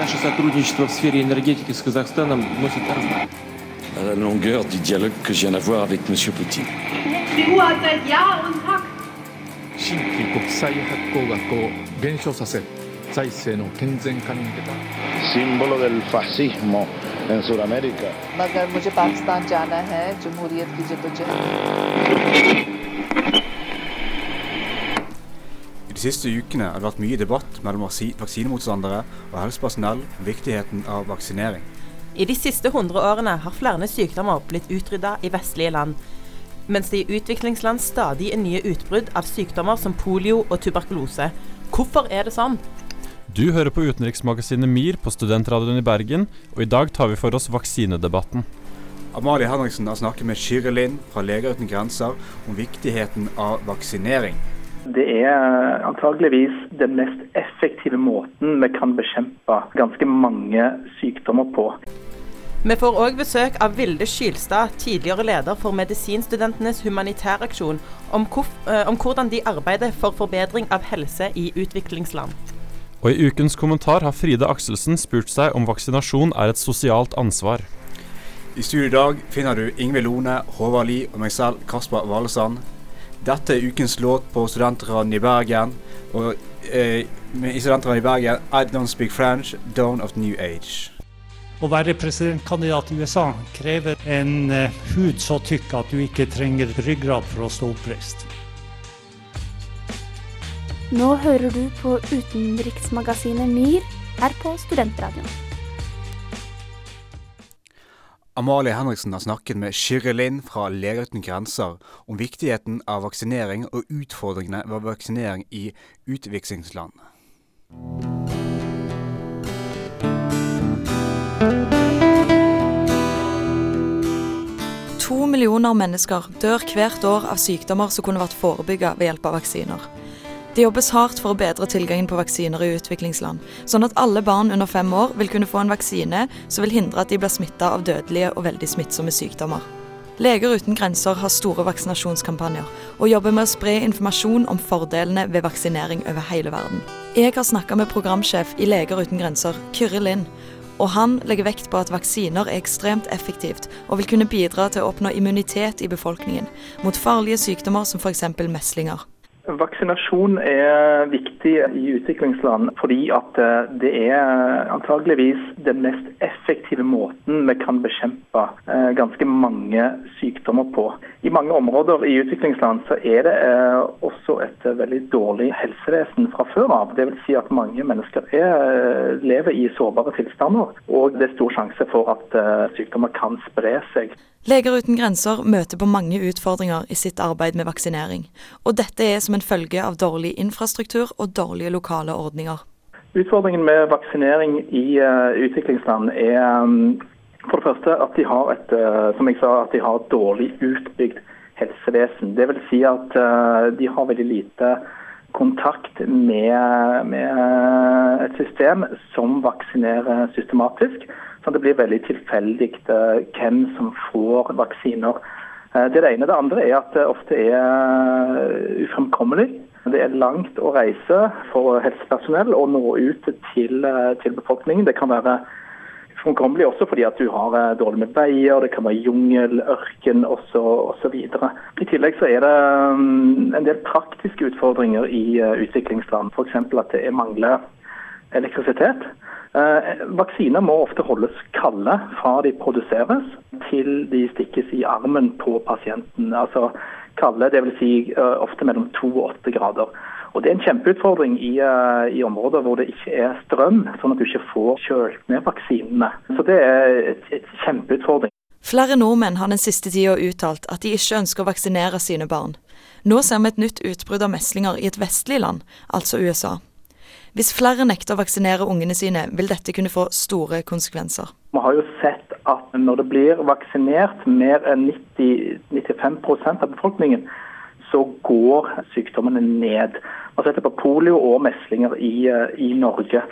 Наше сотрудничество в сфере la longueur du dialogue que je viens d'avoir avec M. Poutine. Símbolo del fascismo en de siste ukene har det vært mye debatt mellom vaksinemotstandere og helsepersonell om viktigheten av vaksinering. I de siste 100 årene har flere sykdommer blitt utrydda i vestlige land, mens det i utviklingsland stadig er nye utbrudd av sykdommer som polio og tuberkulose. Hvorfor er det sånn? Du hører på utenriksmagasinet MIR på Studentradioen i Bergen, og i dag tar vi for oss vaksinedebatten. Amalie Henriksen har snakket med Lind fra Leger uten grenser om viktigheten av vaksinering. Det er antageligvis den mest effektive måten vi kan bekjempe ganske mange sykdommer på. Vi får òg besøk av Vilde Skylstad, tidligere leder for Medisinstudentenes humanitæraksjon, om, eh, om hvordan de arbeider for forbedring av helse i utviklingsland. Og i ukens kommentar har Fride Akselsen spurt seg om vaksinasjon er et sosialt ansvar. I studio i dag finner du Ingvild Lone, Håvard Lie og meg selv, Kasper Valesand. Dette er ukens låt på Studentradioen i Bergen. Og eh, i Studentradioen i Bergen I Don't Speak French, Down of New Age. Å være presidentkandidat i USA krever en eh, hud så tykk at du ikke trenger ryggrad for å stå oppreist. Nå hører du på utenriksmagasinet MIR her på Studentradioen. Amalie Henriksen har snakket med Kyrre Lind fra Leger uten grenser om viktigheten av vaksinering og utfordringene ved vaksinering i utviklingsland. To millioner mennesker dør hvert år av sykdommer som kunne vært forebygget ved hjelp av vaksiner. Det jobbes hardt for å bedre tilgangen på vaksiner i utviklingsland, sånn at alle barn under fem år vil kunne få en vaksine som vil hindre at de blir smitta av dødelige og veldig smittsomme sykdommer. Leger uten grenser har store vaksinasjonskampanjer, og jobber med å spre informasjon om fordelene ved vaksinering over hele verden. Jeg har snakka med programsjef i Leger uten grenser, Kyrre Lind, og han legger vekt på at vaksiner er ekstremt effektivt og vil kunne bidra til å oppnå immunitet i befolkningen mot farlige sykdommer som f.eks. meslinger. Vaksinasjon er viktig i utviklingsland fordi at eh, det er antageligvis den mest effektive måten vi kan bekjempe eh, ganske mange sykdommer på. I mange områder i utviklingsland så er det eh, også et veldig dårlig helsevesen fra før av. Vil si at mange mennesker er, lever i sårbare tilstander, og det er stor sjanse for at sykdommer kan spre seg. Leger uten grenser møter på mange utfordringer i sitt arbeid med vaksinering, og dette er som en følge av dårlig infrastruktur og dårlige lokale ordninger. Utfordringen med vaksinering i eh, utviklingsland er um, for det første at de har et, eh, som jeg sa, at de har dårlig utbygd helsevesen. Vil si at eh, de har veldig lite kontakt med, med system som vaksinerer systematisk. Så det blir veldig tilfeldig eh, hvem som får vaksiner. Eh, Det det ene. Det andre er at det ofte er eh, ufremkommelig. Det er langt å reise for helsepersonell å nå ut til, til befolkningen. Det kan være ufremkommelig også fordi at du har dårlig med veier, det kan være jungel, ørken osv. I tillegg så er det mm, en del praktiske utfordringer i utviklingsland. F.eks. at det er mangler elektrisitet. Eh, vaksiner må ofte holdes kalde fra de produseres til de stikkes i armen på pasienten. Altså kalde, dvs. Si, eh, ofte mellom 2 og 8 grader. Og Det er en kjempeutfordring i, eh, i områder hvor det ikke er strøm, sånn at du ikke får kjølt ned vaksinene. Så det er et, et kjempeutfordring. Flere nordmenn har den siste tida uttalt at de ikke ønsker å vaksinere sine barn. Nå ser vi et nytt utbrudd av meslinger i et vestlig land, altså USA. Hvis flere nekter å vaksinere ungene sine, vil dette kunne få store konsekvenser. Vi har jo sett at når det blir vaksinert mer enn 90-95% av befolkningen, så går sykdommene ned. Vi har sett det på polio og meslinger i, eh, i Norge.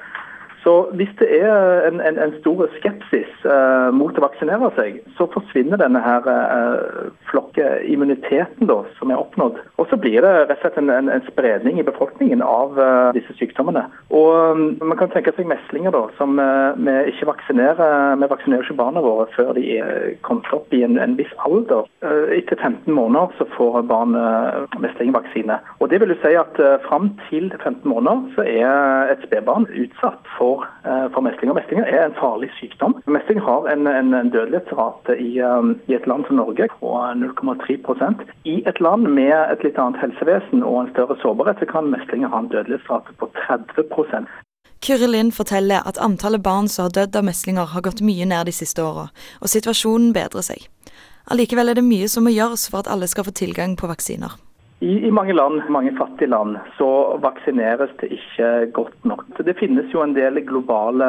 Så hvis det er en, en, en stor skepsis eh, mot å vaksinere seg, så forsvinner denne her eh, flokkeimmuniteten da, som er oppnådd. Og så blir det rett og slett en, en, spredning i befolkningen av eh, disse sykdommene. Og um, man kan tenke seg meslinger da, som eh, vi ikke vaksinerer. Vi vaksinerer ikke barna våre før de er kommet opp i en, en viss alder. Eh, etter 15 måneder så får barn eh, meslingvaksine. Og det vil jo si at eh, fram til 15 måneder så er et spedbarn utsatt for, eh, for meslinger. Meslinger er en farlig sykdom. Mesling har en, en, en dødelighetsrate i, um, i et land som Norge på 0,3% I et land med et litt annet helsevesen og en større sårbarhet, så kan meslinger ha en dødelighetsrate på 30 Kyrre Lind forteller at antallet barn som har dødd av meslinger har gått mye ned de siste åra, og situasjonen bedrer seg. Allikevel er det mye som må gjøres for at alle skal få tilgang på vaksiner. I, I, mange land, mange fattige land, så vaksineres det ikke godt nok. Det finnes jo en del globale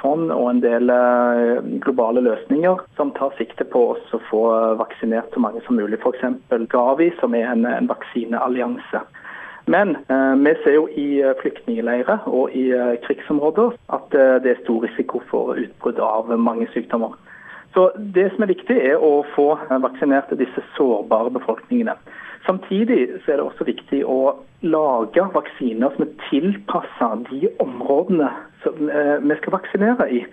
fond og en del eh, globale løsninger som tar sikte på å få vaksinert så mange som mulig. F.eks. Gavi, som er en, en vaksineallianse. Men eh, vi ser jo i eh, flyktningleirer og i eh, krigsområder at eh, det er stor risiko for utbrudd av mange sykdommer. Så Det som er viktig, er å få vaksinert disse sårbare befolkningene. Samtidig er det også viktig å lage vaksiner som er tilpassa de områdene som eh, vi skal vaksinere i.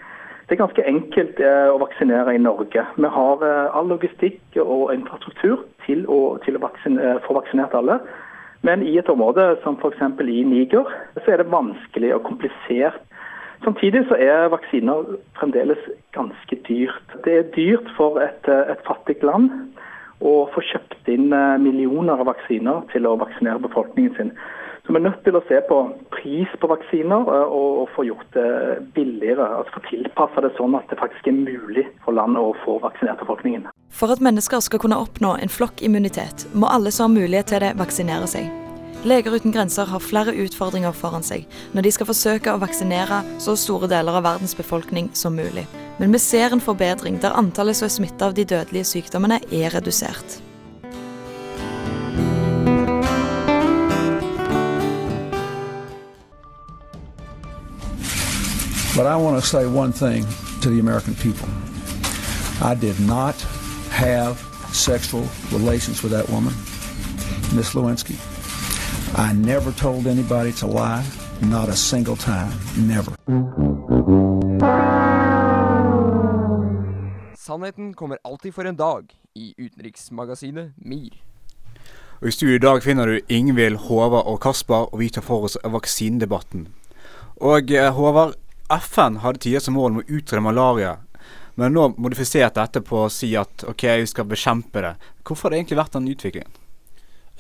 Det er ganske enkelt eh, å vaksinere i Norge. Vi har eh, all logistikk og infrastruktur til å, til å vaksine, få vaksinert alle. Men i et område som f.eks. i Niger, så er det vanskelig og komplisert. Samtidig så er vaksiner fremdeles ganske dyrt. Det er dyrt for et, et fattig land å få kjøpt inn eh, millioner av vaksiner til å vaksinere befolkningen sin. Så vi er nødt til å se på pris på vaksiner eh, og, få gjort det billigere. altså Få tilpassa det sånn at det faktisk er mulig for landet å få vaksinert befolkningen. For at mennesker skal kunne oppnå en flokkimmunitet, må alle som har mulighet til det, vaksinere seg. Leger uten grenser har flere utfordringer foran seg når de skal forsøke å vaksinere så store deler av verdens befolkning som mulig. Men vi ser en forbedring der antallet som er smitta av de dødelige sykdommene, er redusert. But I want to say one thing to the American people. I did not have sexual relations with that woman, Miss Lewinsky. I never told anybody to lie, not a single time, never. Sannheten kommer alltid for en dag i utenriksmagasinet MIR. Og I studio i dag finner du Ingvild, Håvard og Kasper, og vi tar for oss vaksinedebatten. Og eh, Håvard, FN hadde tidligere som mål om å utrydde malaria, men nå modifisert dette på å si at OK, vi skal bekjempe det. Hvorfor har det egentlig vært den utviklingen?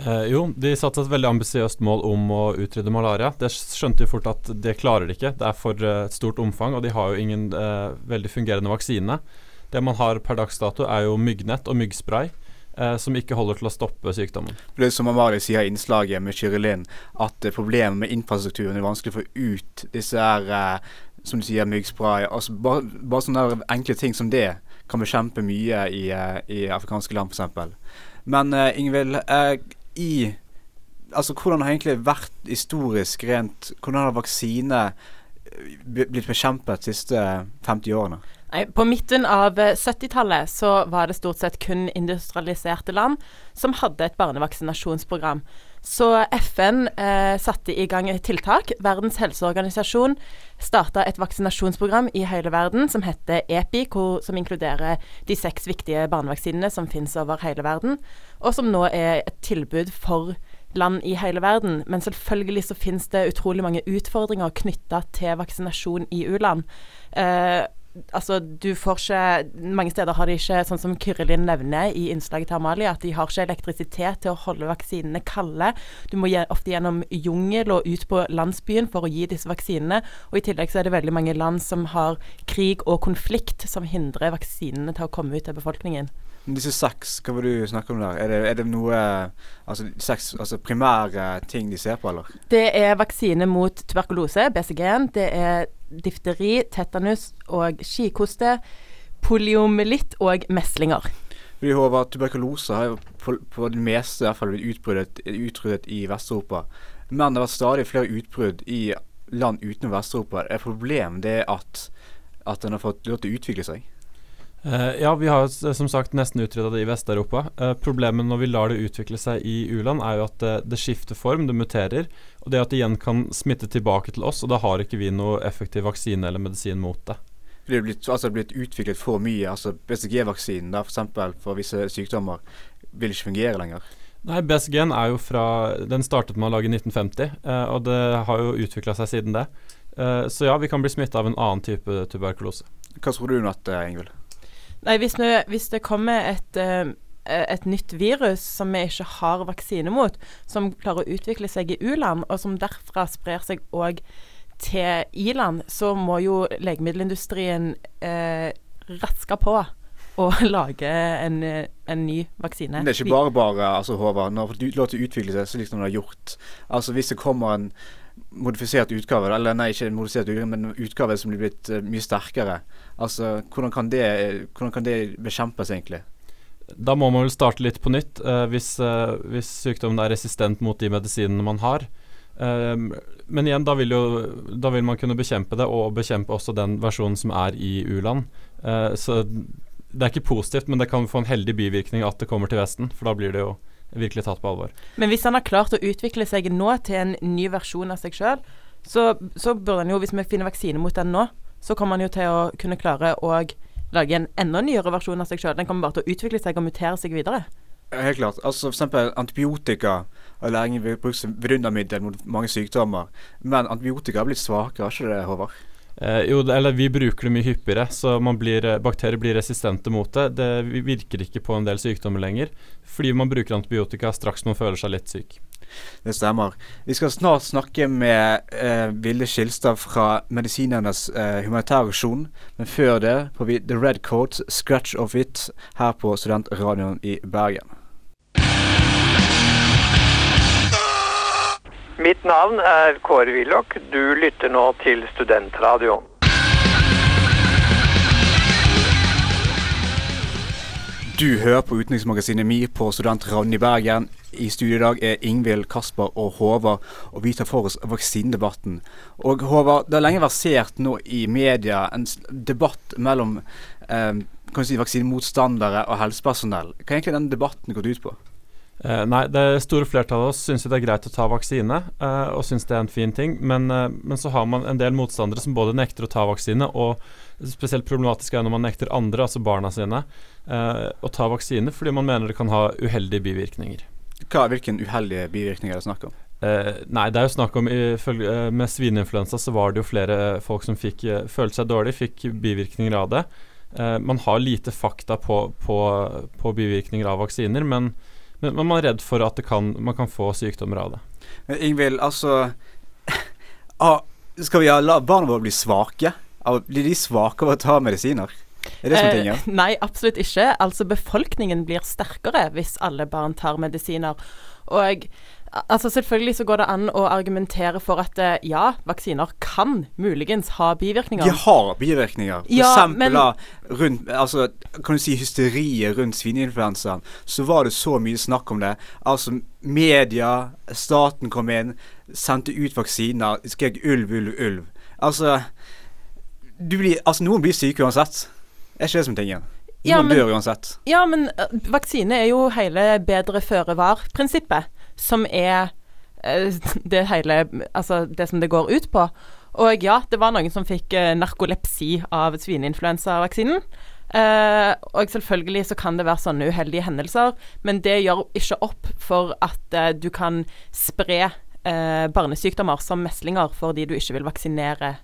Eh, jo, de satte et veldig ambisiøst mål om å utrydde malaria. Det skjønte jo fort at det klarer de ikke. Det er for eh, stort omfang, og de har jo ingen eh, veldig fungerende vaksine. Det man har per dags dato, er jo myggnett og myggspray. Eh, som ikke holder til å stoppe sykdommen. Det er som Amalie sier i innslaget med kyrilin, at eh, problemet med infrastrukturen er vanskelig å få ut disse her, eh, som du sier, myggspray. Altså, bare, bare sånne enkle ting som det kan bekjempe mye i, eh, i afrikanske land, f.eks. Men uh, Ingvild, i Altså, hvordan har egentlig vært historisk rent Hvordan har vaksine blitt bekjempet de siste 50 årene? Nei, På midten av 70-tallet eh, så var det stort sett kun industrialiserte land som hadde et barnevaksinasjonsprogram. Så FN eh, satte i gang et tiltak. Verdens helseorganisasjon starta et vaksinasjonsprogram i hele verden som heter EPI, hvor, som inkluderer de seks viktige barnevaksinene som finnes over hele verden, og som nå er et tilbud for land i hele verden. Men selvfølgelig så finnes det utrolig mange utfordringer knytta til vaksinasjon i u-land. Eh, Altså, du får ikke Mange steder har de ikke, sånn som Kyrilin nevner i innslaget til Amalie, at de har ikke elektrisitet til å holde vaksinene kalde. Du må ofte gjennom jungel og ut på landsbyen for å gi disse vaksinene. Og i tillegg så er det veldig mange land som har krig og konflikt som hindrer vaksinene til å komme ut til befolkningen. Disse seks, hva vil du snakke om der? Er det, er det noe altså, seks, altså primære ting de ser på, eller? Det er vaksine mot tuberkulose, BCG-en. Det er difteri, tetanus og skikoste. poliomyelitt og meslinger. Vi håper at Tuberkulose har på, på det meste i hvert fall blitt utryddet, utryddet i Vest-Europa. Men det har vært stadig flere utbrudd i land utenom Vest-Europa. Er problemet det at, at den har fått lov til å utvikle seg? Eh, ja, vi har som sagt nesten utrydda det i Vest-Europa. Eh, problemet når vi lar det utvikle seg i u-land, er jo at det, det, skifter form, det muterer. Og det at det igjen kan smitte tilbake til oss, og da har ikke vi noe effektiv vaksine eller medisin mot det. Det er blitt, altså, blitt utviklet for mye. altså BCG-vaksinen for, For, for visse sykdommer vil ikke fungere lenger. Nei, BCG-en er jo fra Den startet med å lage i 1950, eh, og det har jo utvikla seg siden det. Eh, så ja, vi kan bli smitta av en annen type tuberkulose. Hva tror du nå, Ingvild? Nei, hvis, nå, hvis det kommer et, uh, et nytt virus som vi ikke har vaksine mot, som klarer å utvikle seg i u-land, og som derfra sprer seg òg til i-land, så må jo legemiddelindustrien uh, raske på å lage en, en, ny vaksine. Det er ikke bare bare, altså Håvard. Når det lov til å utvikle seg slik som det har gjort. Altså Hvis det kommer en modifisert utgave, eller nei, ikke modifisert utgave, men en utgave som blir blitt uh, mye sterkere. Altså, hvordan kan, det, hvordan kan det bekjempes, egentlig? Da må man vel starte litt på nytt, Eh, hvis, eh, hvis, sykdommen er resistent mot de medisinene man har. men igjen, da vil, jo, da vil, man kunne bekjempe det, og bekjempe også den versjonen som er i u-land. så det er ikke positivt, men det kan få en heldig bivirkning at det kommer til Vesten, for da blir det jo virkelig tatt på alvor. Men hvis han har klart å utvikle seg nå til en ny versjon av seg sjøl, så, så burde han jo, hvis vi finner vaksine mot den nå, så kommer han jo til å kunne klare å lage en enda nyere versjon av seg sjøl. Den kommer bare til å utvikle seg og mutere seg videre. Helt klart. Altså F.eks. antibiotika og læring brukes som vidundermiddel mot mange sykdommer. Men antibiotika har blitt svakere, har ikke det, Håvard? Eh, jo, eller vi bruker det mye hyppigere, så blir, eh, bakterier blir resistente mot det. Det virker ikke på en del sykdommer lenger, fordi man bruker antibiotika straks man føler seg litt syk. Det stemmer. Vi skal snart snakke med eh, Vilde Skilstad fra Medisinernes eh, humanitære aksjon. Men før det får vi The Red Coat, 'Scratch of It', her på Studentradioen i Bergen. Mitt navn er Kåre Willoch. Du lytter nå til Studentradioen. Du hører på Utenriksmagasinet Mi på Studentradioen i Bergen. I studio i dag er Ingvild, Kasper og Håvard, og vi tar for oss vaksinedebatten. Og Håvard, det har lenge versert nå i media en debatt mellom eh, si, vaksinemotstandere og helsepersonell. Hva er egentlig den debatten gått ut på? Uh, nei, det store flertallet av oss syns det er greit å ta vaksine, uh, og syns det er en fin ting. Men, uh, men, så har man en del motstandere som både nekter å ta vaksine, og spesielt problematisk er når man nekter andre, altså barna sine, å ta vaksine fordi man mener det kan ha uheldige bivirkninger. Hva, Hvilke uheldige bivirkninger er det snakk om? nei, det er jo snakk om Med svineinfluensa så var det jo flere folk som fikk, følte seg dårlig, fikk bivirkninger av det. man har lite fakta på, på, på bivirkninger av vaksiner, men men, man er redd for at kan, man kan få sykdommer av det. Ingvild, altså ah, Skal vi la barna våre bli svake? Blir de svake av å ta medisiner? Er det sånn ting, ja? Eh, nei, absolutt ikke. Altså, befolkningen blir sterkere hvis alle barn tar medisiner. Og Altså Selvfølgelig så går det an å argumentere for at eh, ja, vaksiner kan muligens ha bivirkninger. De har bivirkninger. For ja, eksempel da, rundt, altså, kan du si hysteriet rundt svineinfluensaen. Så var det så mye snakk om det. Altså media, staten kom inn, sendte ut vaksiner, skrek ulv, ulv, ulv. Altså, blir, altså noen blir syke uansett. Er ikke det som tingen? Noen ja, men, dør uansett. Ja, men uh, vaksine er jo hele bedre føre var-prinsippet som er eh, det hele Altså det som det går ut på. Og ja, det var noen som fikk eh, narkolepsi av svineinfluensavaksinen. Uh, og selvfølgelig så kan det være sånne uheldige hendelser, men det gjør ikke opp for at uh, du kan spre uh, barnesykdommer som meslinger fordi du ikke vil vaksinere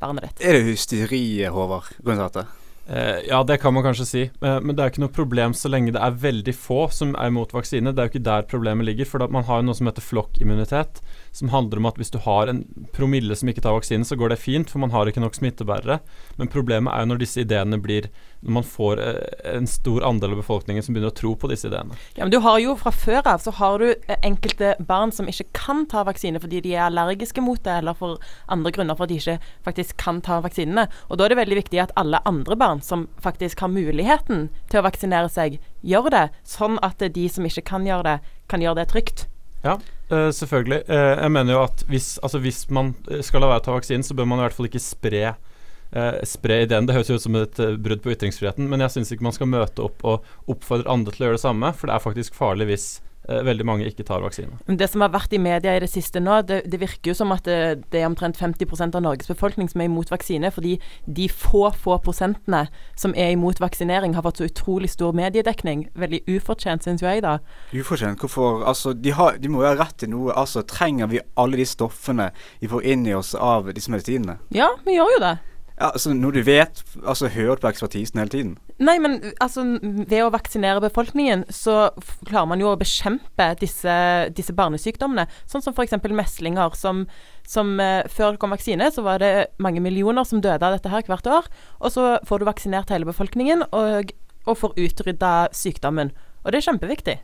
barnet ditt. Er det hysteri, Håvard, rundt dette? Eh, ja, det kan man kanskje si. Eh, men det er ikke noe problem så lenge det er veldig få som er imot vaksine. Det er jo ikke der problemet ligger. For man har jo noe som heter flokkimmunitet, som handler om at hvis du har en promille som ikke tar vaksine, så går det fint, for man har ikke nok smittebærere. Men problemet er jo når disse ideene blir Når man får eh, en stor andel av befolkningen som begynner å tro på disse ideene. Ja, men du har jo fra før av så har du enkelte barn som ikke kan ta vaksine fordi de er allergiske mot det, eller for andre grunner for at de ikke faktisk kan ta vaksinene. Og da er det veldig viktig at alle andre barn som faktisk har muligheten til å vaksinere seg, gjør det, sånn at de som ikke kan gjøre det, kan gjøre det trygt. Ja, eh, selvfølgelig. Uh, jeg mener jo at hvis, altså hvis man skal la være å ta vaksinen, så bør man i hvert fall ikke spre uh, spre ideen. Det høres jo ut som et brudd på ytringsfriheten, men jeg syns ikke man skal møte opp og oppfordre andre til å gjøre det samme, for det er faktisk farlig hvis veldig mange ikke tar vaksine. Det som har vært i media i det siste nå, det, det virker jo som at det, det er omtrent 50% av Norges befolkning som er imot vaksine, fordi de få, få prosentene som er imot vaksinering, har fått så utrolig stor mediedekning. Veldig ufortjent, syns jo jeg, da. Ufortjent? Hvorfor? Altså, de, har, de må jo ha rett til noe. Altså, Trenger vi alle de stoffene vi får inn i oss av disse medisinene? Ja, vi gjør jo det. Ja, altså, Når du vet, altså hørt på ekspertisen hele tiden? Nei, men altså, ved å vaksinere befolkningen, så klarer man jo å bekjempe disse, disse barnesykdommene. Sånn som f.eks. meslinger, som, som eh, før det kom vaksine, så var det mange millioner som døde av dette her hvert år. Og så får du vaksinert hele befolkningen, og, og får utrydda sykdommen. Og det er kjempeviktig.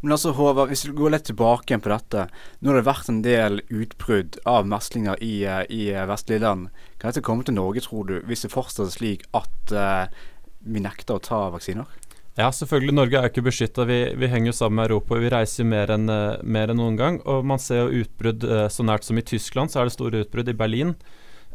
Men altså, Håvard, hvis du går litt tilbake igjen på dette. Nå har det vært en del utbrudd av meslinger i, eh, i eh, vestlige land. Kan dette komme til Norge, tror du, hvis det fortsetter slik at uh, vi nekter å ta vaksiner? Ja, selvfølgelig. Norge er jo ikke beskytta. Vi, vi henger jo sammen med Europa. Vi reiser jo mer enn mer enn noen gang. Og man ser jo utbrudd så nært som i Tyskland, så er det store utbrudd i Berlin.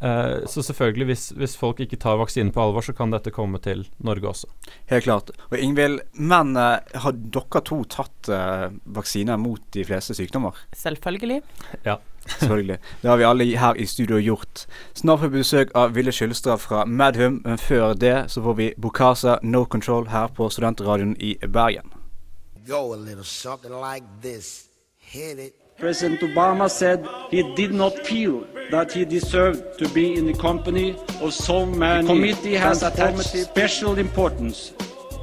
Eh, så selvfølgelig, hvis, hvis folk ikke tar vaksinen på alvor, så kan dette komme til Norge også. Helt klart. Og Ingvild, men eh, har dere to tatt uh, vaksiner mot de fleste sykdommer? Selvfølgelig. Ja. Selvfølgelig. Det har vi alle her i studio gjort. Snart får vi besøk av Ville Skylstad fra Medhum, men før det så får vi Bokasa No Control her på Studentradioen i Bergen. Go a little something like this. Hit it. President Obama said he did not feel that he deserved to be in the company of so many. The committee has attached special importance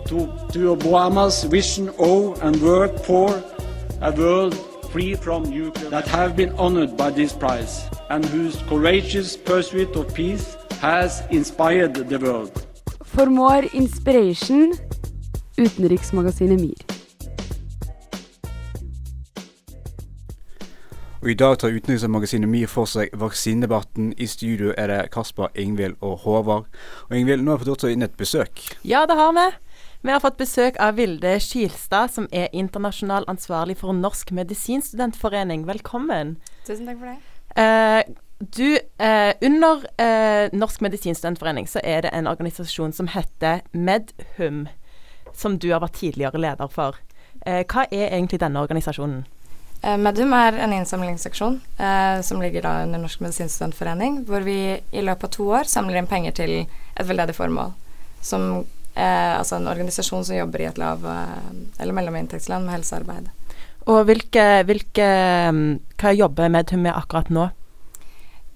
to, to Obama's vision of and work for a world free from nuclear that have been honored by this prize and whose courageous pursuit of peace has inspired the world. For more inspiration, utenriksmagasinet MIR. Og I dag tar Utenriksmagasinet MIR for seg vaksinedebatten. I studio er det Kasper, Ingvild og Håvard. Og Ingvild, nå har vi fått til inn et besøk. Ja, det har vi. Vi har fått besøk av Vilde Skilstad, som er internasjonal ansvarlig for Norsk medisinstudentforening. Velkommen. Tusen takk for det. Eh, du, eh, under eh, Norsk medisinstudentforening så er det en organisasjon som heter Medhum, som du har vært tidligere leder for. Eh, hva er egentlig denne organisasjonen? Eh, Medum er en innsamlingsseksjon eh, som ligger da under Norsk medisinstudentforening, hvor vi i løpet av to år samler inn penger til et veldedig formål. Som, eh, altså en organisasjon som jobber i et lav- eh, eller mellominntektsland med helsearbeid. Og hvilke, hvilke mm, Hva jobber Medium med akkurat nå?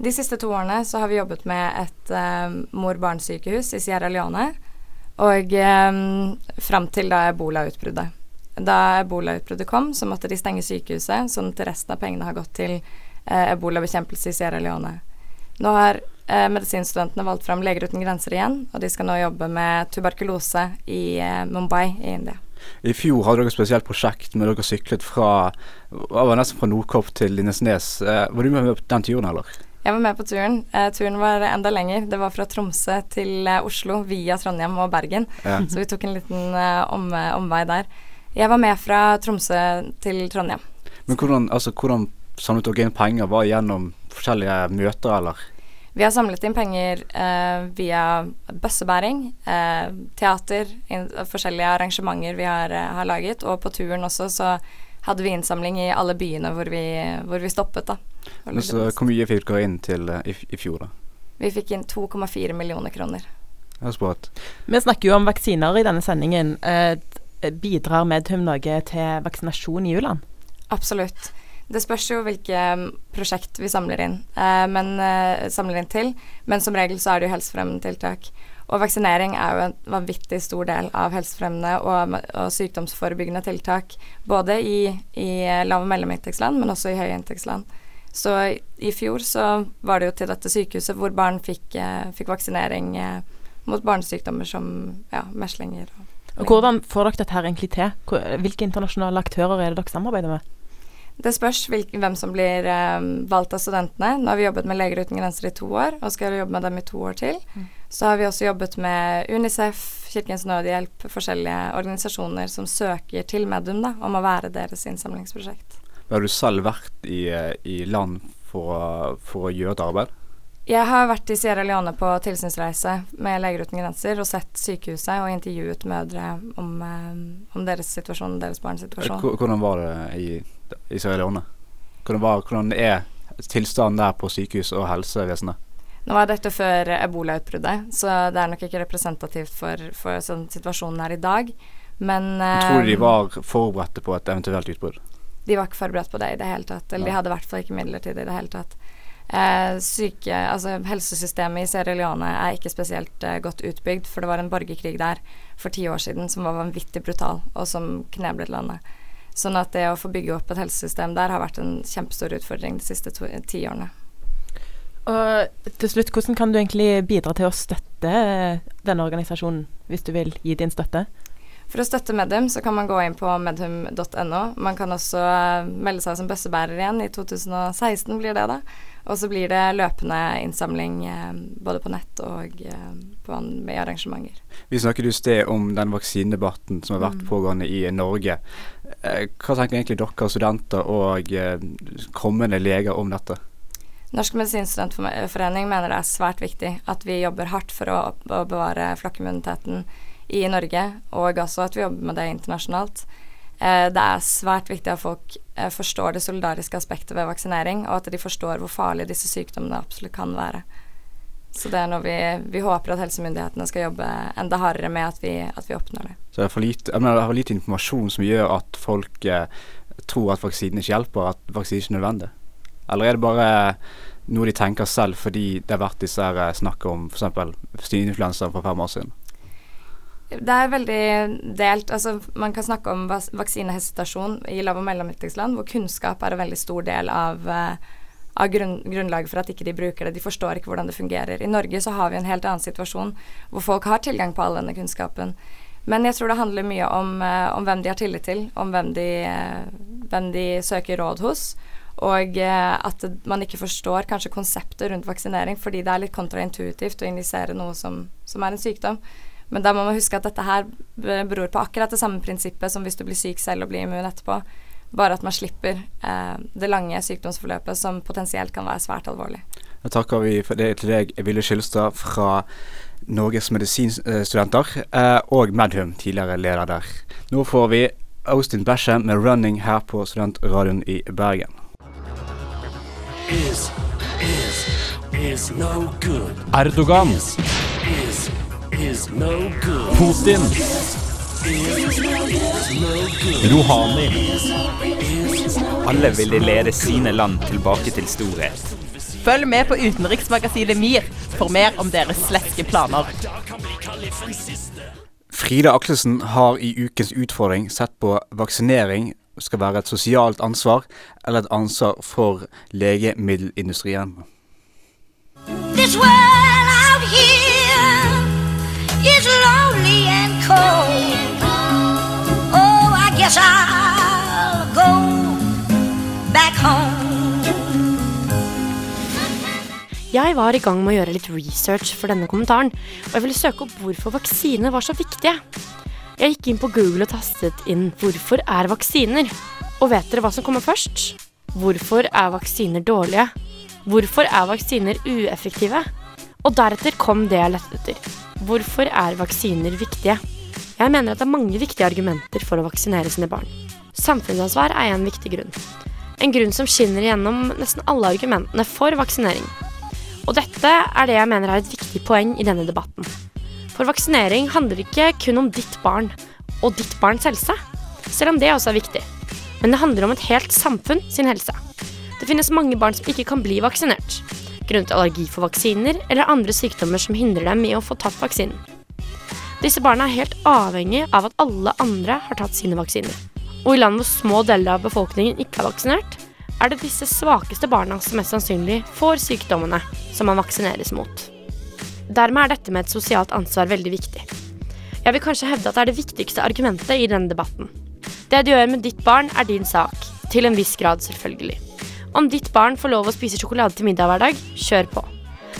De siste to årene så har vi jobbet med et eh, mor-barn-sykehus i Sierra Leone, og eh, fram til da ebola-utbruddet. Da ebola-utbruddet kom, så måtte de stenge sykehuset, sånn at resten av pengene har gått til eh, ebolabekjempelse i Sierra Leone. Nå har eh, medisinstudentene valgt fram Leger uten grenser igjen, og de skal nå jobbe med tuberkulose i eh, Mumbai i India. I fjor hadde dere et spesielt prosjekt med dere syklet fra var nesten fra Nordkopp til Lindesnes. Eh, var du med på den turen, eller? Jeg var med på turen. Eh, turen var enda lenger. Det var fra Tromsø til eh, Oslo via Trondheim og Bergen. Ja. Så vi tok en liten om, omvei der. Jeg var med fra Tromsø til Trondheim. Men hvordan, altså, hvordan samlet dere inn penger? Var gjennom forskjellige møter, eller? Vi har samlet inn penger eh, via bøssebæring, eh, teater, in, forskjellige arrangementer vi har, eh, har laget. Og på turen også så hadde vi innsamling i alle byene hvor vi, hvor vi stoppet, da. Men så, hvor mye fikk dere inn til eh, i, i fjor, da? Vi fikk inn 2,4 millioner kroner. Er. Vi snakker jo om vaksiner i denne sendingen. Eh, bidrar Medhum noe til vaksinasjon i u-land? Absolutt. Det spørs jo hvilke mm, prosjekt vi samler inn, eh, men, eh, samler inn til. Men som regel så er det jo helsefremmende tiltak. Og vaksinering er jo en vanvittig stor del av helsefremmende og, og sykdomsforebyggende tiltak. Både i, i lav- og mellominntektsland, men også i høyinntektsland. Så i, i fjor så var det jo til dette sykehuset hvor barn fikk, eh, fikk vaksinering eh, mot barnesykdommer som ja, meslinger. Og Hvordan får dere dette her egentlig til? Hvilke internasjonale aktører er det dere samarbeider med? Det spørs hvem som blir eh, valgt av studentene. Nå har vi jobbet med Leger uten grenser i to år, og skal jobbe med dem i to år til. Mm. Så har vi også jobbet med Unicef, Kirkens Nødhjelp, forskjellige organisasjoner som søker til Medum da, om å være deres innsamlingsprosjekt. Har du selv vært i, eh, i land for, for å gjøre et arbeid? Jeg har vært i Sierra Leone på tilsynsreise med Leger uten grenser og sett sykehuset og intervjuet mødre om, eh, om deres situasjon, deres barns situasjon. Hvordan var det i, i Sierra Leone? Hvordan, var, hvordan er tilstanden der på sykehus og helsevesenet? Nå var dette før ebolautbruddet, så det er nok ikke representativt for, for sånn situasjonen er i dag. Men Tror du de eh, var forberedte på et eventuelt utbrudd? De var ikke forberedt på det i det hele tatt. Eller de hadde i hvert fall ikke midler til det i det hele tatt. Eh, syke, altså Helsesystemet i Sierra Leone er ikke spesielt eh, godt utbygd, for det var en borgerkrig der for ti år siden som var vanvittig brutal, og som kneblet landet. Sånn at det å få bygge opp et helsesystem der har vært en kjempestor utfordring de siste to, ti årene. Og til slutt, hvordan kan du egentlig bidra til å støtte eh, denne organisasjonen, hvis du vil gi din støtte? For å støtte Medhum så kan man gå inn på medhum.no. Man kan også eh, melde seg som bøssebærer igjen. I 2016 blir det, da. Og så blir det løpende innsamling eh, både på nett og eh, på, med arrangementer. Vi snakket i sted om den vaksinedebatten som har vært Mm. pågående i Norge. Eh, Hva tenker egentlig dere studenter og kommende leger om dette? Norsk medisinstudentforening mener det er svært viktig at vi jobber hardt for å, å bevare flokkimmuniteten i Norge, og også at vi jobber med det internasjonalt. Eh, det er svært viktig at folk eh, forstår det solidariske aspektet ved vaksinering, og at de forstår hvor farlige disse sykdommene absolutt kan være. Så det er noe vi, vi håper at helsemyndighetene skal jobbe enda hardere med at vi, at vi oppnår det. Så det er for lite, mener, det er for lite informasjon som gjør at folk eh, tror at vaksinen ikke hjelper, at vaksinen ikke er nødvendig. Eller er det bare noe de tenker selv fordi det har vært disse eh, snakk om f.eks. svineinfluensa for fem år siden? Det er veldig delt. Altså, man kan snakke om vaksinehesitasjon i lav- og mellominntektsland, hvor kunnskap er en veldig stor del av, eh, av grunn, grunnlaget for at ikke de bruker det. De forstår ikke hvordan det fungerer. I Norge så har vi en helt annen situasjon hvor folk har tilgang på all denne kunnskapen. Men jeg tror det handler mye om, eh, om hvem de har tillit til, om hvem de, eh, hvem de søker råd hos. Og at man ikke forstår kanskje konseptet rundt vaksinering, fordi det er litt kontraintuitivt å injisere noe som, som er en sykdom. Men da må man huske at dette her beror på akkurat det samme prinsippet som hvis du blir syk selv og blir immun etterpå. Bare at man slipper eh, det lange sykdomsforløpet som potensielt kan være svært alvorlig. Da takker vi for det til deg, Ville Skylstad fra Norges medisinstudenter, eh, og Medhum, tidligere leder der. Nå får vi Austin Basham med 'Running' her på Studentradioen i Bergen. Is, is, is no good. Erdogan. Putin. Is, is no good. Rouhani. Alle ville lede sine land tilbake til storhet. Følg med på utenriksmagasinet MIR for mer om deres sleske planer. Frida Akselsen har i ukens utfordring sett på vaksinering skal være et sosialt ansvar eller et ansvar for legemiddelindustrien. This world is lonely and cold. Oh, I guess I'll go back home. Jeg var i gang med å gjøre litt research for denne kommentaren, og jeg ville søke opp hvorfor vaksiner var så viktige. Jeg gikk inn på Google og tastet inn 'Hvorfor er vaksiner?' Og vet dere hva som kommer først? Hvorfor er vaksiner dårlige? Hvorfor er vaksiner ueffektive? Og deretter kom det jeg lette etter. Hvorfor er vaksiner viktige? Jeg mener at det er mange viktige argumenter for å vaksinere sine barn. Samfunnsansvar er en viktig grunn. En grunn som skinner igjennom nesten alle argumentene for vaksinering. Og dette er det jeg mener er et viktig poeng i denne debatten. For vaksinering handler ikke kun om ditt barn og ditt barns helse, selv om det også er viktig. Men det handler om et helt samfunn sin helse. Det finnes mange barn som ikke kan bli vaksinert, grunnet allergi for vaksiner eller andre sykdommer som hindrer dem i å få tatt vaksinen. Disse barna er helt avhengig av at alle andre har tatt sine vaksiner. Og i land hvor små deler av befolkningen ikke er vaksinert, er det disse svakeste barna som mest sannsynlig får sykdommene som man vaksineres mot. Dermed er dette med et sosialt ansvar veldig viktig. Jeg vil kanskje hevde at det er det viktigste argumentet i denne debatten. Det du gjør med ditt barn, er din sak. Til en viss grad, selvfølgelig. Om ditt barn får lov å spise sjokolade til middag hver dag, kjør på.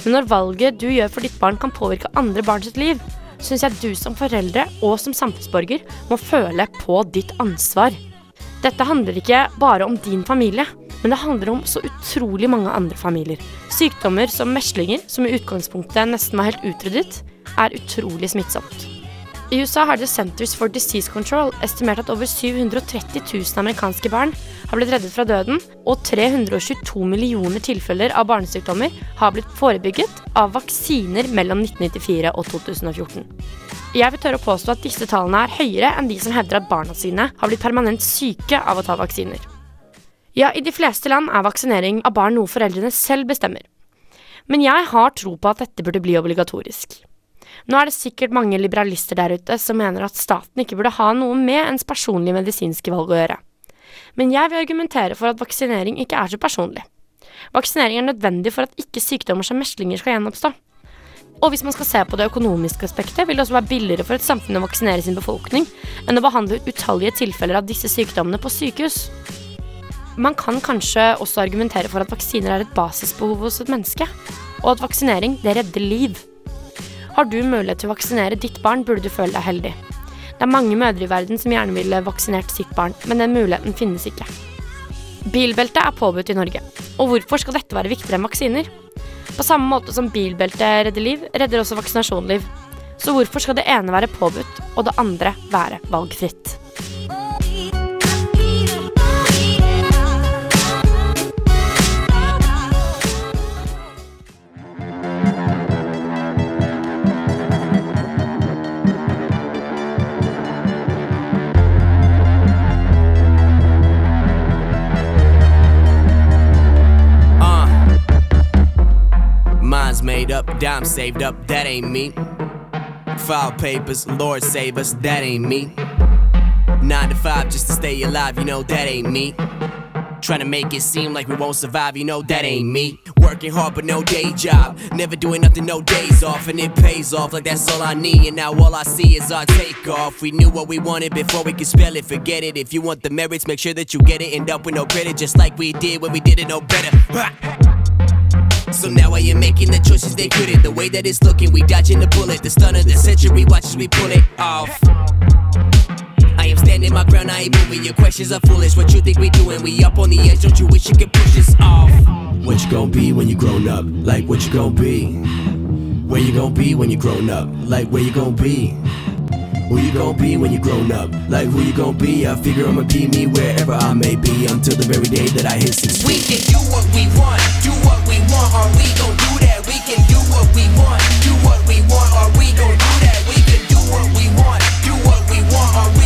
Men når valget du gjør for ditt barn kan påvirke andre barn sitt liv, syns jeg du som foreldre og som samfunnsborger må føle på ditt ansvar. Dette handler ikke bare om din familie, men det handler om så utrolig mange andre familier. Sykdommer som meslinger, som i utgangspunktet nesten var helt utryddet, er utrolig smittsomt. I USA har The Centers for Disease Control estimert at over 730 000 amerikanske barn har blitt reddet fra døden, og 322 millioner tilfeller av barnesykdommer har blitt forebygget av vaksiner mellom 1994 og 2014. Jeg vil tørre å påstå at disse tallene er høyere enn de som hevder at barna sine har blitt permanent syke av å ta vaksiner. Ja, i de fleste land er vaksinering av barn noe foreldrene selv bestemmer. Men jeg har tro på at dette burde bli obligatorisk. Nå er det sikkert mange liberalister der ute som mener at staten ikke burde ha noe med ens personlige medisinske valg å gjøre. Men jeg vil argumentere for at vaksinering ikke er så personlig. Vaksinering er nødvendig for at ikke sykdommer som meslinger skal gjenoppstå. Og hvis man skal se på det økonomiske aspektet, vil det også være billigere for et samfunn å vaksinere sin befolkning enn å behandle utallige tilfeller av disse sykdommene på sykehus. Man kan kanskje også argumentere for at vaksiner er et basisbehov hos et menneske, og at vaksinering, det redder liv. Har du mulighet til å vaksinere ditt barn, burde du føle deg heldig. Det er mange mødre i verden som gjerne ville vaksinert sitt barn, men den muligheten finnes ikke. Bilbelte er påbudt i Norge. Og hvorfor skal dette være viktigere enn vaksiner? På samme måte som bilbelte redder liv, redder også vaksinasjon liv. Så hvorfor skal det ene være påbudt, og det andre være valgfritt? Up, dime saved up, that ain't me. File papers, Lord save us, that ain't me. Nine to five just to stay alive, you know that ain't me. Trying to make it seem like we won't survive, you know that ain't me. Working hard but no day job, never doing nothing, no days off, and it pays off like that's all I need. And now all I see is our takeoff. We knew what we wanted before we could spell it, forget it. If you want the merits, make sure that you get it. End up with no credit, just like we did when we did it no better. So now I am making the choices they couldn't. The way that it's looking, we dodging the bullet. The stun of the century, watch as we pull it off. I am standing my ground, I ain't moving. Your questions are foolish. What you think we doing? We up on the edge, don't you wish you could push us off? What you gonna be when you grown up? Like what you gonna be? Where you gonna be when you grown up? Like where you gonna be? Who you gonna be when you grown up? Like who you gonna be? I figure I'ma be me wherever I may be until the very day that I hit six We can do what we want, do what we want, or we gon' do that. We can do what we want, do what we want, or we gon' do that. We can do what we want, do what we want, or we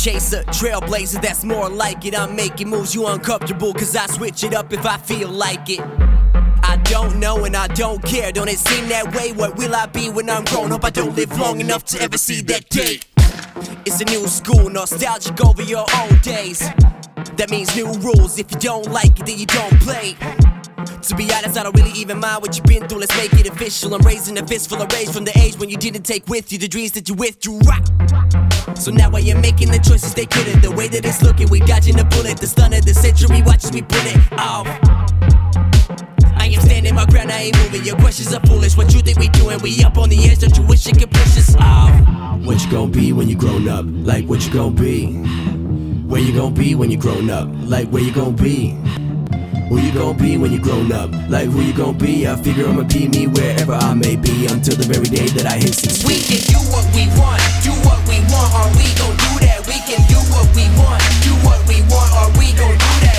chaser, trailblazer, that's more like it. I'm making moves you uncomfortable, cause I switch it up if I feel like it. I don't know and I don't care. Don't it seem that way? What will I be when I'm grown up? I don't live long enough to ever see that day. It's a new school, nostalgic over your old days. That means new rules. If you don't like it, then you don't play. To be honest, I don't really even mind what you've been through. Let's make it official. I'm raising a fist full of rage from the age when you didn't take with you the dreams that you withdrew. Right. So now I am making the choices they couldn't. The way that it's looking, we dodging the bullet. The stun of the century, watch as we pull it off. I am standing my ground, I ain't moving. Your questions are foolish. What you think we doing? We up on the edge, don't you wish you could push us off? What you gonna be when you grown up? Like what you gonna be? Where you gonna be when you grown up? Like where you gonna be? Who you gonna be when you grown up? Like who you gonna be? I figure I'ma be me wherever I may be until the very day that I hit six We can do what we want, do what we want, or we gon' do that. We can do what we want, do what we want, or we gon' do that.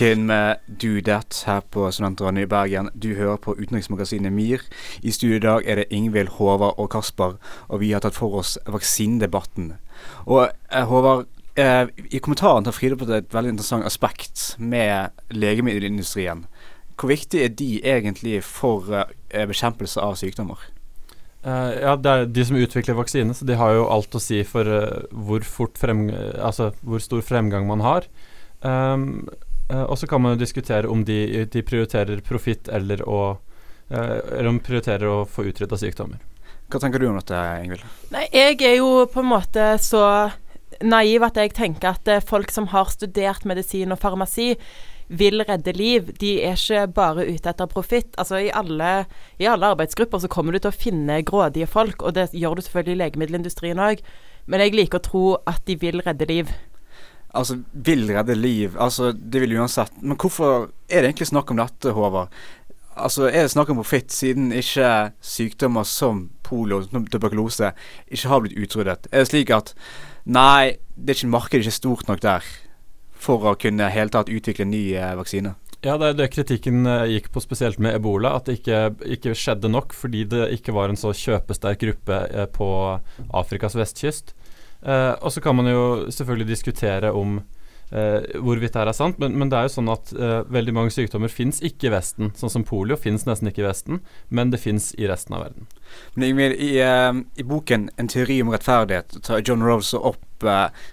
Kin med Do That her på Studentradioen i Bergen. Du hører på utenriksmagasinet MIR. I studio i dag er det Ingvild, Håvard og Kasper, og vi har tatt for oss vaksinedebatten. Og eh, Håvard, eh, i kommentaren tar Frida på et veldig interessant aspekt med legemiddelindustrien. Hvor viktig er de egentlig for eh, bekjempelse av sykdommer? Uh, ja, det er de som utvikler vaksine, så de har jo alt å si for uh, hvor fort frem, altså hvor stor fremgang man har. Um, eh, og så kan man jo diskutere om de, de prioriterer profitt eller, å, eh, eller om de prioriterer å få utrydda sykdommer. Hva tenker du om dette, Ingvild? Nei, jeg er jo på en måte så naiv at jeg tenker at eh, folk som har studert medisin og farmasi, vil redde liv. De er ikke bare ute etter profitt. Altså, i alle, I alle arbeidsgrupper så kommer du til å finne grådige folk, og det gjør du selvfølgelig i legemiddelindustrien òg. Men jeg liker å tro at de vil redde liv. Altså, vil redde liv. Altså, det vil uansett. Men hvorfor er det egentlig snakk om dette, Håvard? Altså, Er det snakk om profitt siden ikke sykdommer som polio og tuberkulose ikke har blitt utryddet? Er det slik at nei, det er ikke markedet ikke stort nok der for å kunne helt tatt utvikle en ny eh, vaksine? Ja, det er det kritikken eh, gikk på, spesielt med ebola. At det ikke, ikke skjedde nok fordi det ikke var en så kjøpesterk gruppe eh, på Afrikas vestkyst. Eh, og så kan man jo selvfølgelig diskutere om Uh, hvorvidt det er sant, men, men, det er jo sånn at uh, veldig mange sykdommer fins ikke i Vesten. Sånn som polio fins nesten ikke i Vesten, men det fins i resten av verden. Men i, uh, i, boken 'En teori om rettferdighet' tar John Rose opp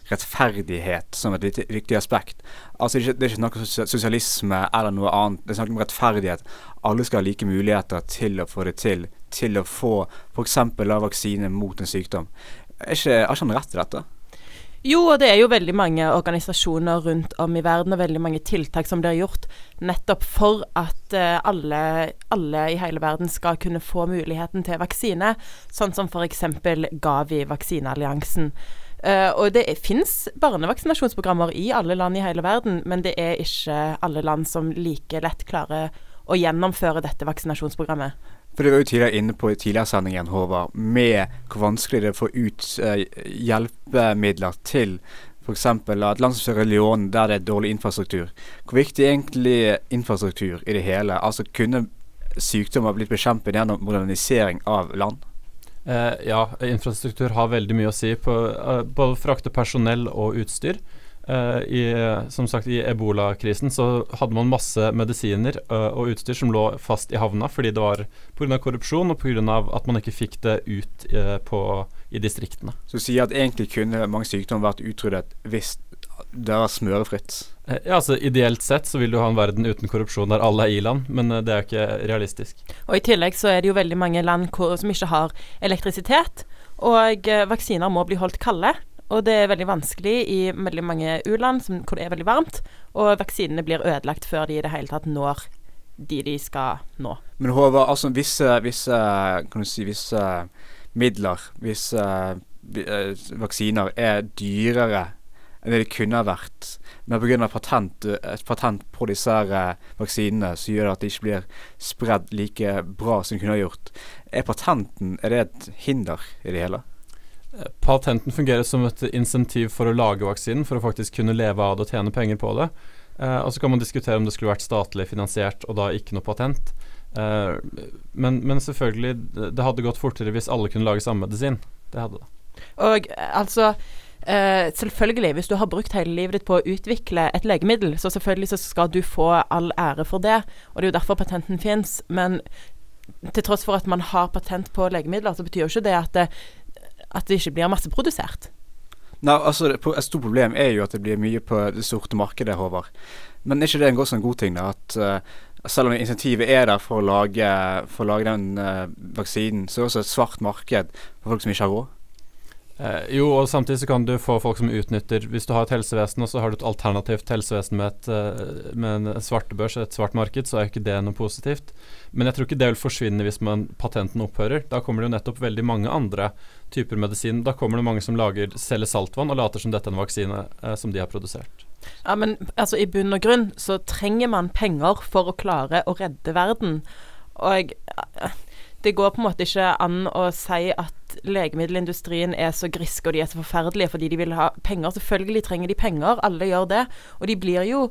rettferdighet som et viktig, viktig aspekt. Altså Det er ikke noe sosialisme eller noe annet. Det er snakk om rettferdighet. Alle skal ha like muligheter til å få det til. Til å få f.eks. vaksine mot en sykdom. Ikke, har ikke han rett i dette? Jo, og det er jo veldig mange organisasjoner rundt om i verden og veldig mange tiltak som blir gjort nettopp for at uh, alle, alle, i hele verden skal kunne få muligheten til vaksine, sånn som f.eks. Gavi, vaksinealliansen. Uh, og det fins barnevaksinasjonsprogrammer i alle land i hele verden, men det er ikke alle land som like lett klarer å gjennomføre dette vaksinasjonsprogrammet. For Det var jo tidligere inne på i tidligere sendingen, Håvard, med hvor vanskelig det er å få ut eh, hjelpemidler til f.eks. et land som Sierra Leone, der det er dårlig infrastruktur. Hvor viktig er egentlig infrastruktur i det hele? Altså Kunne sykdommer blitt bekjempet gjennom modernisering av land? Eh, ja, infrastruktur har veldig mye å si på uh, både frakte personell og utstyr. Uh, i, som sagt, I ebolakrisen så hadde man masse medisiner uh, og utstyr som lå fast i havna fordi det var pga. korrupsjon og pga. at man ikke fikk det ut uh, på, i distriktene. Så du sier at egentlig kunne mange sykdommer vært utryddet hvis det var smørefritt? ja, altså Ideelt sett så vil du ha en verden uten korrupsjon der alle er i-land, men det er ikke realistisk. Og I tillegg så er det jo veldig mange land hvor, som ikke har elektrisitet, og vaksiner må bli holdt kalde. Og det er veldig vanskelig i veldig mange u-land hvor det er veldig varmt, og vaksinene blir ødelagt før de i det hele tatt når de de skal nå. Men Håvard, altså visse, visse, kan du si, visse midler, visse uh, vaksiner er dyrere enn det de kunne ha vært. Men pga. Patent, et patent på disse vaksinene så gjør det at de ikke blir spredd like bra som de kunne ha gjort. Er patenten er det et hinder i det hele? Patenten fungerer som et insentiv for å lage vaksinen, for å faktisk kunne leve av det og tjene penger på det. Eh, og så kan man diskutere om det skulle vært statlig finansiert og da ikke noe patent. Eh, men, men, selvfølgelig, det hadde gått fortere hvis alle kunne lage samme medisin. Det hadde det. Og altså eh, selvfølgelig, hvis du har brukt hele livet ditt på å utvikle et legemiddel, så selvfølgelig så skal du få all ære for det. Og det er jo derfor patenten fins. Men til tross for at man har patent på legemidler, så betyr jo ikke det at det, at det ikke blir masseprodusert. Nei, altså Et stort problem er jo at det blir mye på det sorte markedet, Håvard. Men er ikke det en god, sånn god ting? da, at uh, Selv om insentivet er der for å lage, for å lage den uh, vaksinen, så er det også et svart marked for folk som ikke har råd? Eh, jo, og samtidig så kan du få folk som utnytter Hvis du har et helsevesen, og så har du et alternativt helsevesen med, et, uh, med en svartebørs, et svart marked, så er jo ikke det noe positivt. Men jeg tror ikke det vil forsvinne hvis man, patenten opphører. Da kommer det jo nettopp veldig mange andre typer medisin. Da kommer det mange som lager, selger saltvann og later som dette er en vaksine eh, som de har produsert. Ja, men altså i bunn og grunn så trenger man penger for å klare å redde verden. Og uh, det går på en måte ikke an å si at legemiddelindustrien er så griske og de er så forferdelige fordi de vil ha penger. Selvfølgelig trenger de penger, alle gjør det. Og de blir jo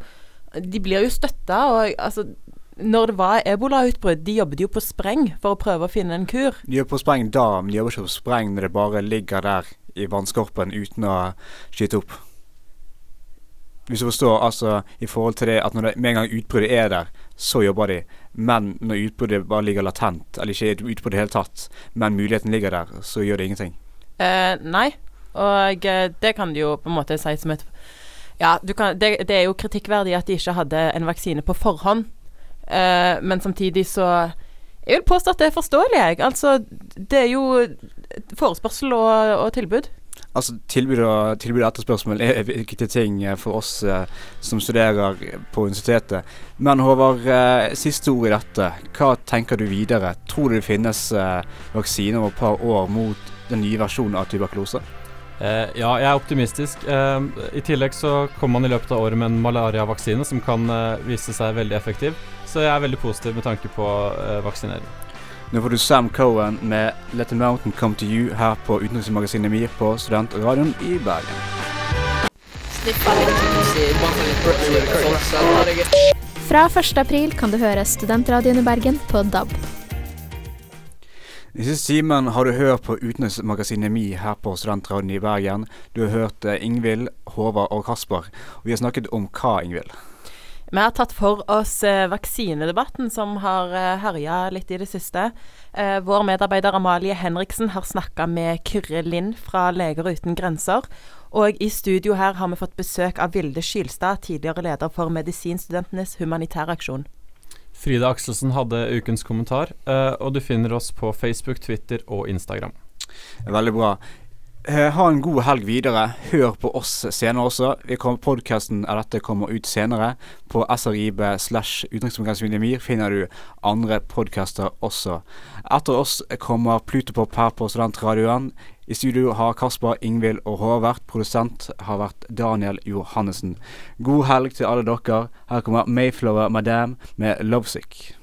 de jo støtta, altså Når det var ebolautbrudd, de jobbet jo på spreng for å prøve å finne en kur. De jobber på spreng da, men de jobber ikke på spreng når det bare ligger der i vannskorpen uten å skyte opp. Hvis du forstår, altså i forhold til det at når det, med en gang utbruddet er der, så jobber de. Men når utbruddet bare ligger latent, eller ikke er et utbrudd i det hele tatt, men muligheten ligger der, så gjør det ingenting. Eh, nei, og eh, det kan du jo på en måte si som et Ja, kan, det, det er jo kritikkverdig at de ikke hadde en vaksine på forhånd, eh, men samtidig så Jeg vil påstå at det er forståelig, jeg. Altså, det er jo forespørsel og, og tilbud. Altså Tilbud og, tilbud og etterspørsmål er viktige ting eh, for oss eh, som studerer på universitetet. Men Håvard, eh, siste ord i dette. Hva tenker du videre? Tror du det finnes eh, vaksiner om et par år mot den nye versjonen av tuberkulose? Eh, ja, jeg er optimistisk. Eh, I tillegg så kommer man i løpet av året med en malariavaksine som kan vise seg veldig effektiv. Så jeg er veldig positiv med tanke på vaksinering. Nå får du Sam Cohen med 'Let the Mountain Come to You' her på Utenriksmagasinet MIR på Studentradioen i Bergen. Fra 1. april kan du høre Studentradioen i Bergen på DAB. I siste timen har du hørt på Utenriksmagasinet Mi her på Studentradioen i Bergen. Du har hørt eh, Ingvild, Håvard og Kasper. Og vi har snakket om hva, Ingvild? Vi har tatt for oss eh, vaksinedebatten som har eh, herja litt i det siste. Eh, vår medarbeider Amalie Henriksen har snakka med Kyrre Lind fra Leger uten grenser. Og i studio her har vi fått besøk av Vilde Skylstad, tidligere leder for Medisinstudentenes humanitære aksjon. Frida Akselsen hadde ukens kommentar, eh, og du finner oss på Facebook, Twitter og Instagram. Veldig bra. Eh, ha en god helg videre. Hør på oss senere også. Podkasten av dette kommer ut senere. På SRIB slash utenriksmagasinet finner du andre podkaster også. Etter oss kommer Plutopop her på Studentradioen. I studio har Kasper, Ingvild og Håvard. Produsent har vært Daniel Johannessen. God helg til alle dere. Her kommer Mayflower Madame med 'Lovesick'.